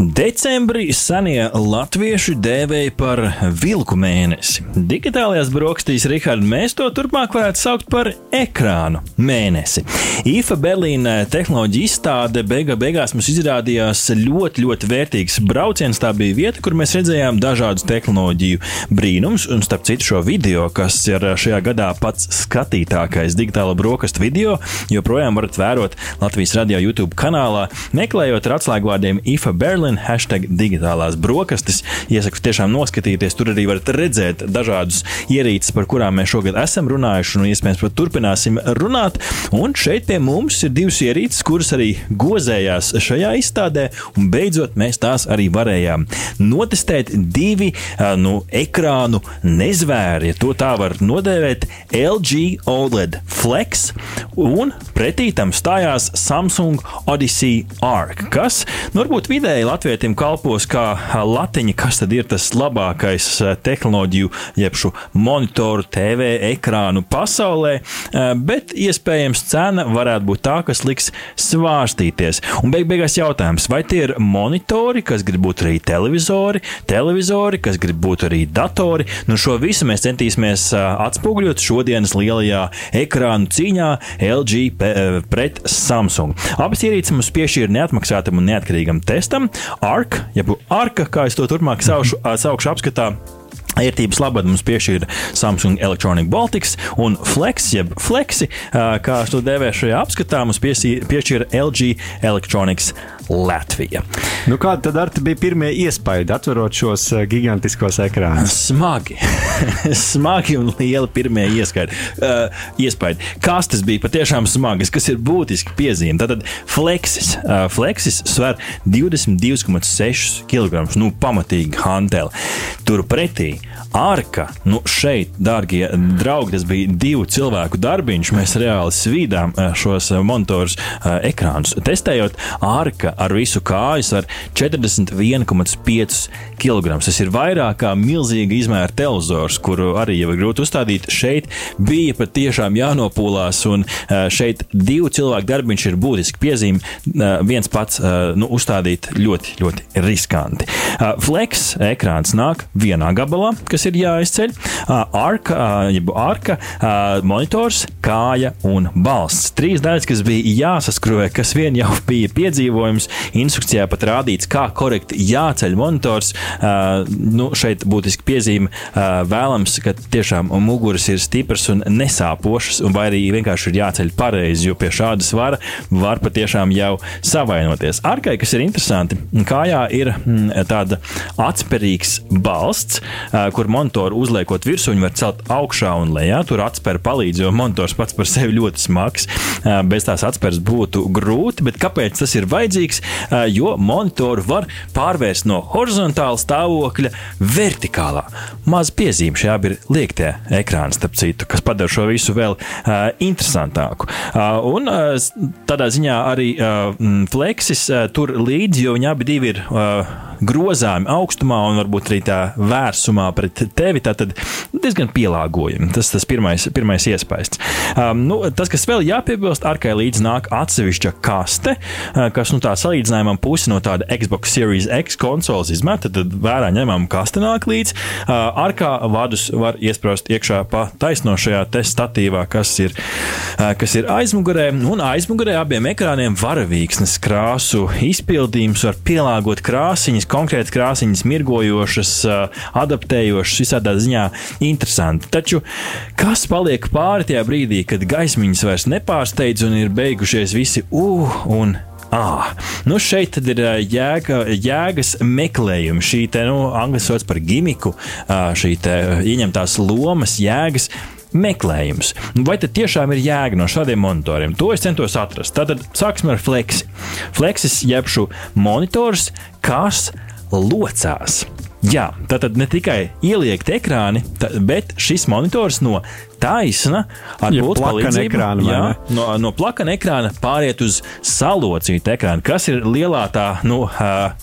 Decembrī senie latvieši dēvēja par vilku mēnesi. Digitālajās brokastīs, Rihards, mēs to turpmāk varētu saukt par ekrānu mēnesi. IFA Berlīnē tehnoloģija izstāde beiga, beigās mums izrādījās ļoti, ļoti vērtīgs brauciens. Tā bija vieta, kur mēs redzējām dažādus tehnoloģiju brīnumus, un starp citu šo video, kas ir šajā gadā pats skatītākais digitālo brokastu video, joprojām varat vērot Latvijas radio YouTube kanālā, meklējot ar atslēgvārdiem IFA Berlīnē. Berlin, hashtag digitālās brokastis. Iesaku tiešām noskatīties, tur arī varat redzēt dažādus ierīces, par kurām mēs šogad esam runājuši, un iespējams pat turpināsim runāt. Un šeit pie mums ir divas ierīces, kuras arī gozējās šajā izstādē, un beidzot mēs tās arī varējām notestēt. Divi nu, ekrānu nezvēri, ja to tā var nodēvēt, LG OLED Flex, un pretī tam stājās Samsung Odyssey Arc, kas nu, varbūt vidēji latvietim kalpos kā latiņa, kas tad ir tas labākais tehnoloģiju, jeb šo monitoru, TV ekrānu pasaulē, bet iespējams cena varētu būt tā, kas liks svārstīties. Un beig beigās jautājums, vai tie ir monitori, kas grib būt arī televizori, televizori, kas grib būt arī datori. Nu, šo visu mēs centīsimies atspoguļot šodienas lielajā ekrānu cīņā LG pret Samsung. Abas ierīces mums piešķīra neatmaksātam un neatkarīgam testam. ARK, jeb ARK, kā es to turpmāk saušu, saukšu apskatā. Vērtības labad mums piešķīra Samsung Electronic Baltics un Flex, jeb Flexi, kā to dēvē šajā apskatā, mums piešķīra LG Electronics Latvija. Nu, Kāda tad ar bija pirmie iespaidi, atverot šos gigantiskos ekrānus? Smagi, smagi un lieli pirmie ieskaidi. Uh, iespaidi. Kastes bija patiešām smagas, kas ir būtiski piezīme. Tātad Flexis, uh, Flexis sver 22,6 kg. Nu, pamatīgi hanteli. Turpretī Arka, nu šeit, darbie draugi, tas bija divu cilvēku darbiņš. Mēs reāli svīdām šos monitorus, ekrānus. Testējot, Arka ar visu kāju svar 41,5 kg. Tas ir vairāk kā milzīga izmēra televizors, kuru arī jau ir grūti uzstādīt. Šeit bija patiešām jānopūlās, un šeit divu cilvēku darbiņš ir būtiski piezīme. Viens pats nu, uzstādīt ļoti, ļoti riskanti. Flex ekrāns nāk vienā gabalā, kas ir jāizceļ. Arka, arka, monitors, kāja un balsts. Trīs daļas, kas bija jāsaskrūvē, kas vien jau bija piedzīvojums. Instrukcijā pat rādīts, kā korekti jāceļ monitors. Nu, šeit būtiski piezīme vēlams, ka tiešām muguras ir stipras un nesāpošas, vai arī vienkārši ir jāceļ pareizi, jo pie šāda svara var patiešām jau savainoties. Arkai, kas ir interesanti, kājā ir mm, tāda atspērīgs balsts, kur monitoru uzliekot virsū, viņi var celt augšā un lejā. Tur atspēra palīdz, jo monitors pats par sevi ļoti smags. Bez tās atspēras būtu grūti, bet kāpēc tas ir vajadzīgs? Jo monitoru var pārvērst no horizontāla stāvokļa vertikālā. Maz piezīme šajā ir liektie ekrāni, starp citu, kas padara šo visu vēl interesantāku. Un tādā ziņā arī uh, tur līdzi, jo viņi abi ir uh, grozāmi augstumā un varbūt arī tā vērsumā pret tevi. Tad diezgan pielāgojami. Tas tas pirmais, pirmais iespējas. Um, nu, tas, kas vēl jāpiebilst, ar kā līdz nāk atsevišķa kaste, uh, kas nu, tā salīdzinājumam pusi no tāda Xbox Series X konsoles izmeta, tad vērā ņemam kaste nāk līdz. Uh, ar kā vadus var iesprāst iekšā pa taisnošajā te statīvā, kas ir, uh, kas ir aizmugurē. Un aizmugurē abiem ekrāniem varavīksnes krāsu izpildījums var pielāgot krāsiņas, konkrētas krāsiņas, mirgojošas, adaptējošas, visādā ziņā interesanti. Taču kas paliek pāri tajā brīdī, kad gaismiņas vairs nepārsteidz un ir beigušies visi uh un Ah, nu šeit ir jēga, jēgas meklējumi. Šī te, nu, angļu sauc par gimiku, šī te ieņemtās lomas, jēgas meklējums. Vai tad tiešām ir jēga no šādiem monitoriem? To es centos atrast. Tātad sāksim ar flexi. Flexis jeb šo monitors, kas locās. Jā, tātad ne tikai ieliekt ekrāni, tā, bet šis monitors no taisna ar Ja plakana palīdzību, ekrāna, jā, no, no plakana ekrāna pāriet uz salocītu ekrānu, kas ir lielā tā, nu,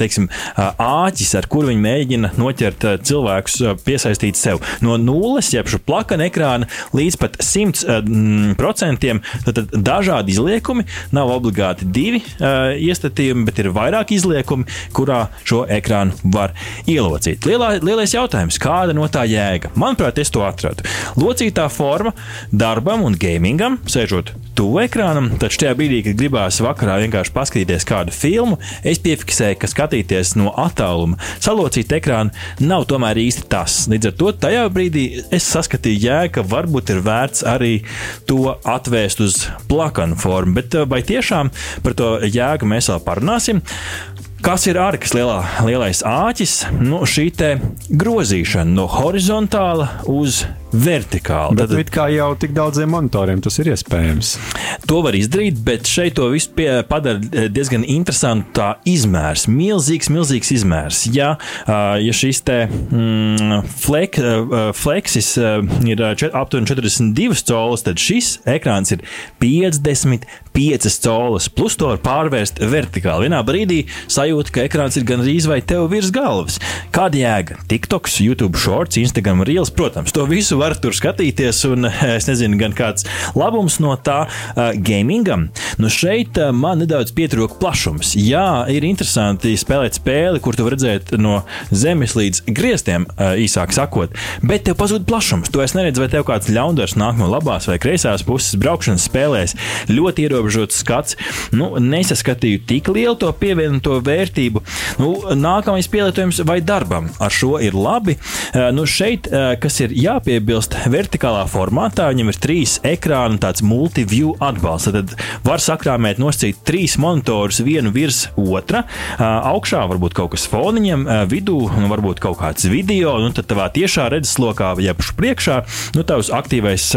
teiksim, āķis, ar kuru viņi mēģina noķert cilvēkus, piesaistīt sev. No nulles, jeb šo plakana ekrāna līdz pat 100%, tad, tad dažādi izliekumi, nav obligāti divi iestatījumi, bet ir vairāk izliekumi, kurā šo ekrānu var ielocīt. Lielā, lielais jautājums, kāda no tā jēga? Manuprāt, es to atradu. Locītā forma darbam un gamingam, sēžot tuvu ekrānam, taču tajā brīdī, kad gribās vakarā vienkārši paskatīties kādu filmu, es piefiksēju, ka skatīties no attāluma salocīt ekrānu nav tomēr īsti tas. Līdz ar to tajā brīdī es saskatīju jēgu, ka varbūt ir vērts arī to atvēst uz plakanu formu, bet eh, vai tiešām par to jēgu mēs vēl parunāsim? Kas ir ārkas lielā, lielais āķis? Nu, šī grozīšana no horizontāla uz vertikālu. Bet it kā jau tik daudziem monitoriem tas ir iespējams. To var izdarīt, bet šeit to visu pie, padara eh, diezgan interesantu tā izmērs. Milzīgs, milzīgs izmērs. Ja, ja šis te mm, flek, fleksis ir čet, aptuveni 42 colas, tad šis ekrāns ir 55 colas. Plus to var pārvērst vertikāli. Vienā brīdī sajūta, ka ekrāns ir gandrīz vai tev virs galvas. Kāda jēga? TikToks, YouTube shorts, Instagram reels, protams, to visu var tur skatīties, un es nezinu, gan kāds labums no tā uh, gamingam. Nu šeit uh, man nedaudz pietrūka plašums. Jā, ir interesanti spēlēt spēli, kur tu redzēt no zemes līdz griestiem, uh, īsāk sakot, bet tev pazūd plašums. Tu vairs neredzi, vai tev kāds ļaundars nāk no labās vai kreisās puses braukšanas spēlēs. Ļoti ierobežots skats. Nu, nesaskatīju tik lielu to pievienoto vērtību. Nu, nākamais pielietojums vai darbam ar šo ir labi. Nu, šeit, kas ir jāpiebilst, vertikālā formātā viņam ir trīs ekrāni, tāds multiview atbalsts. Tad var sakrāmēt nosacīt trīs monitorus vienu virs otra. Augšā varbūt kaut kas foniņam, vidū nu, varbūt kaut kāds video, un tad tavā tiešā redzeslokā, jeb priekšā, nu, tavs aktīvais.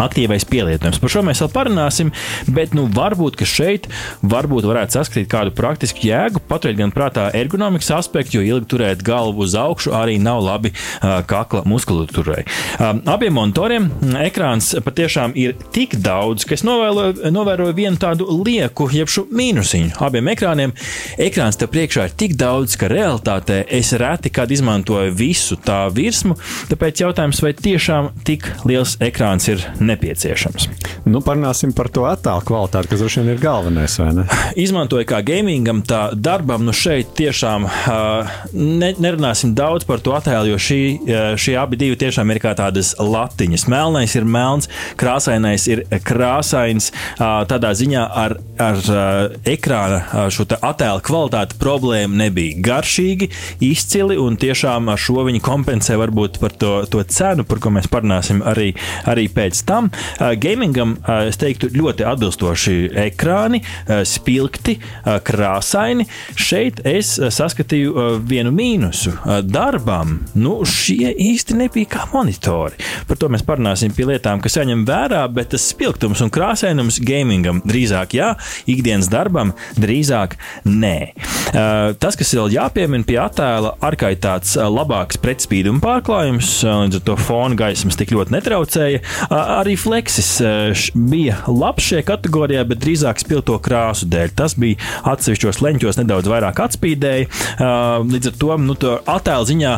Aktīvais pielietojums. Par šo mēs vēl parunāsim, bet nu, varbūt šeit varbūt varētu saskatīt kādu praktisku jēgu, paturēt gan prātā ergonomikas aspektu, jo ilgi turēt galvu uz augšu arī nav labi uh, kakla muskulatūrai. Um, abiem monitoriem ekrāns patiešām ir tik daudz, ka es novēroju, novēroju vienu tādu lieku, jeb šo mīnusiņu. Abiem ekrāniem ekrāns te priekšā ir tik daudz, ka realitātē es reti kad izmantoju visu tā virsmu, tāpēc jautājums, vai tiešām tik liels ekrāns ir nepieciešams. Nu, parunāsim par to attēlu kvalitāti, kas droši vien ir galvenais. Izmantoju kā gamingam, tā darbam, nu šeit tiešām uh, ne, nerunāsim daudz par to attēlu, jo šī, šie abi divi tiešām ir kā tādas latiņas. Melnais ir melns, krāsainais ir krāsains. Uh, tādā ziņā ar, ar uh, ekrāna šo attēlu kvalitāti problēma nebija. Garšīgi, izcili un tiešām ar šo viņi kompensē varbūt par to, to cenu, par ko mēs parunāsim arī, arī pēc tam. Uh, gamingam, es teiktu, ļoti atbilstoši ekrāni, spilgti, krāsaini. Šeit es saskatīju vienu mīnusu. Darbam, nu, šie īsti nebija kā monitori. Par to mēs parunāsim pie lietām, kas jāņem vērā, bet tas spilgtums un krāsainums gamingam drīzāk jā, ikdienas darbam drīzāk nē. Tas, kas vēl jāpiemina pie attēla, ir tāds labāks pretspīduma pārklājums, līdz ar to fona gaismas tik ļoti netraucēja. Arī fleksis uh, š- bija labs šajā kategorijā, bet drīzāk spilgto krāsu dēļ. Tas bija atsevišķos leņķos nedaudz vairāk atspīdēja. Uh, Līdz ar to, nu, to attēlu ziņā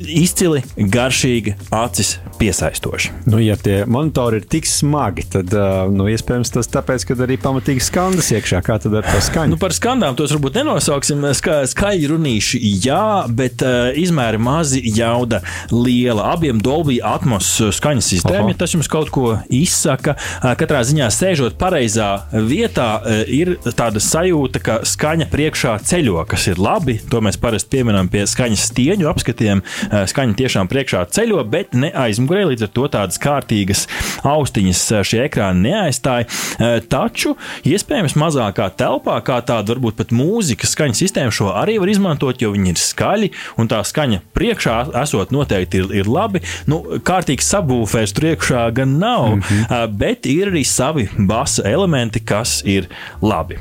izcili, garšīgi, acis piesaistoši. Nu, ja tie monitori ir tik smagi, tad nu, iespējams tas tāpēc, ka arī pamatīgi skandas iekšā. Kā tad ar to skaņu? Nu, par skandām tos varbūt nenosauksim. Ska, skaļi runīši, jā, bet uh, izmēri mazi, jauda liela. Abiem Dolby Atmos skaņas sistēma, ja tas jums kaut ko izsaka. Katrā ziņā sēžot pareizā vietā, ir tāda sajūta, ka skaņa priekšā ceļo, kas ir labi. To mēs parasti pieminam pie skaņas stieņu apskatiem. Uh, Skaņa tiešām priekšā ceļo, bet ne aizmugurē. Līdz ar to tādas kārtīgas austiņas uh, šie ekrāni neaizstāja. Uh, Taču, iespējams, mazākā telpā, kā tāda varbūt pat mūzikas skaņas sistēma, šo arī var izmantot, jo viņi ir skaļi un tā skaņa priekšā esot noteikti ir, ir labi. Nu, kārtīgs sabūvēs priekšā gan nav, mm -hmm. bet ir arī savi basa elementi, kas ir labi.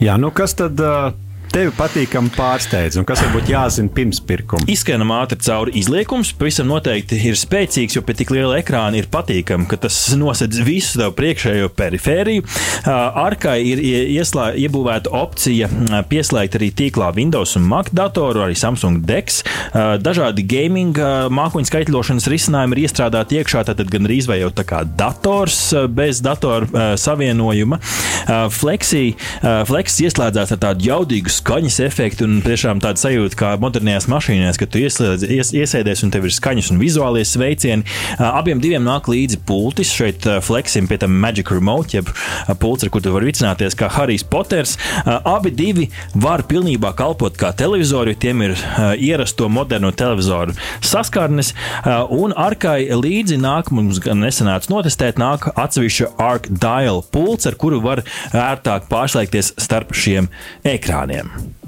Jā, nu kas tad uh, tevi patīkami pārsteidz un kas varbūt jāzina pirms pirkuma? Izskanam ātri cauri izliekums, pavisam noteikti ir spēcīgs, jo pie tik liela ekrāna ir patīkami, ka tas nosedz visu tavu priekšējo perifēriju. Arkai ir ieslā, iebūvēta opcija pieslēgt arī tīklā Windows un Mac datoru, arī Samsung DeX. Dažādi gaming mākoņu skaitļošanas risinājumi ir iestrādāti iekšā, tad gan arī vai jau tā kā dators bez datora savienojuma. Flexi, Flexi ieslēdzās ar tādu jaudīgu skaņas efektu un tiešām tādu sajūtu kā modernajās mašīnās, kad tu ieslēdz, ies, iesēdies un tev ir skaņas un vizuālie sveicieni. Abiem diviem nāk līdzi pultis. Šeit Flexim pie tam Magic Remote, jeb pults, ar kur tu vari vicināties kā Harijs Poters. Abi divi var pilnībā kalpot kā televizori, jo tiem ir ierasto moderno televizoru saskarnes. Un arkai līdzi nāk, mums gan nesenāts notestēt, nāk atsevišķa Arc Dial pults, ar kuru var ērtāk pārslēgties starp šiem ekrāniem. Yeah.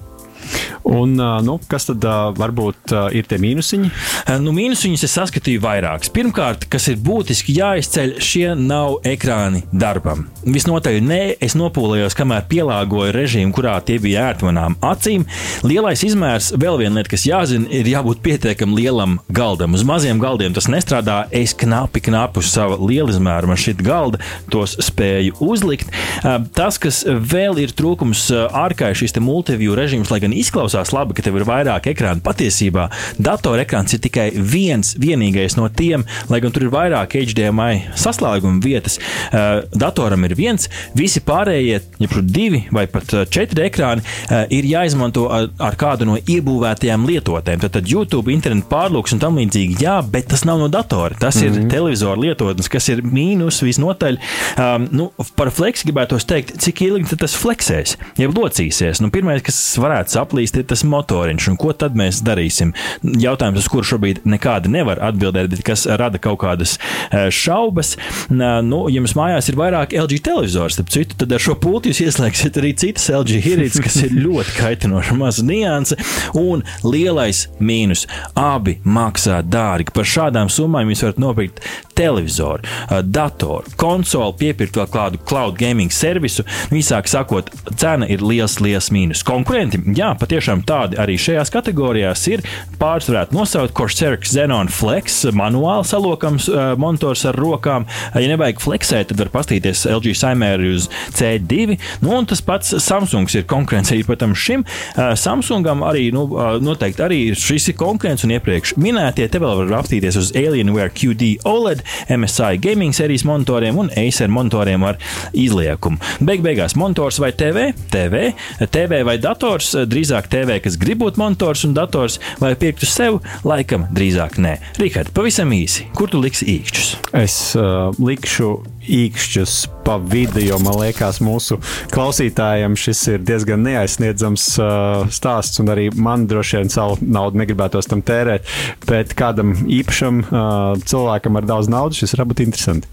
Un, nu, kas tad varbūt ir tie mīnusiņi? Nu, mīnusiņus es saskatīju vairākus. Pirmkārt, kas ir būtiski jāizceļ, šie nav ekrāni darbam. Visnotaļ nē, es nopūlējos, kamēr pielāgoju režīmu, kurā tie bija ērti manām acīm. Lielais izmērs, vēl viena lieta, kas jāzina, ir jābūt pietiekam lielam galdam. Uz maziem galdiem tas nestrādā. Es knapi, knapi uz sava lielizmēra man šī galda tos spēju uzlikt. Tas, kas vēl ir trūkums ārkārtīgi šīs multiview režīms, lai gan izklausās labi, ka tev ir vairāk ekrānu. Patiesībā datorekrāns ir tikai viens, vienīgais no tiem, lai gan tur ir vairāk HDMI saslēguma vietas. Uh, datoram ir viens, visi pārējie, ja divi vai pat četri ekrāni, uh, ir jāizmanto ar, ar kādu no iebūvētajām lietotēm. Tad, tad YouTube, internetu pārlūks un tam līdzīgi, jā, bet tas nav no datora. Tas mm -hmm. ir mhm. televizora lietotnes, kas ir mīnus visnotaļ. Um, nu, par flexi gribētu teikt, cik ilgi tas fleksēs, jeb locīsies. Nu, pirmais, kas varētu saplīst, ir tas motoriņš. Un ko tad mēs darīsim? Jautājums, uz kuru šobrīd nekādi nevar atbildēt, bet kas rada kaut kādas e, šaubas. Nu, ja jums mājās ir vairāk LG televizors, tad citu, tad ar šo pultu jūs ieslēgsiet arī citas LG hīrītes, kas ir ļoti kaitinoša maza nianse. Un lielais mīnus - abi maksā dārgi. Par šādām summām jūs varat nopirkt televizoru, datoru, konsoli, piepirkt vēl kādu cloud gaming servisu. Īsāk sakot, cena ir liels, liels mīnus. Konkurenti, jā, patiešām tādi arī šajās kategorijās ir. Pāris varētu nosaukt Corsair Xenon Flex, manuāli salokams uh, monitors ar rokām. Ja nevajag flexēt, tad var pastīties LG Saimēri uz C2. Nu, un tas pats Samsungs ir konkurence arī, protams, šim. Uh, Samsungam arī, nu, uh, noteikti arī šis ir konkurence un iepriekš minētie. Te vēl var apstīties uz Alienware QD OLED, MSI gaming sērijas monitoriem un Acer monitoriem ar izliekumu. Beig beigās monitors vai TV, TV, TV vai dators, drīzāk TV, kas grib būt monitors un dators, vai pirktu sev, laikam drīzāk nē. Rihard, pavisam īsi, kur tu liksi īkšķus? Es uh, likšu īkšķus pa vidu, jo man liekas, mūsu klausītājiem šis ir diezgan neaizsniedzams uh, stāsts, un arī man droši vien savu naudu negribētos tam tērēt. Bet kādam īpašam uh, cilvēkam ar daudz naudas šis var būt interesanti.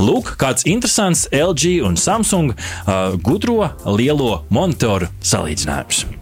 Lūk, kāds interesants LG un Samsung uh, gudro lielo monitoru salīdzinājums.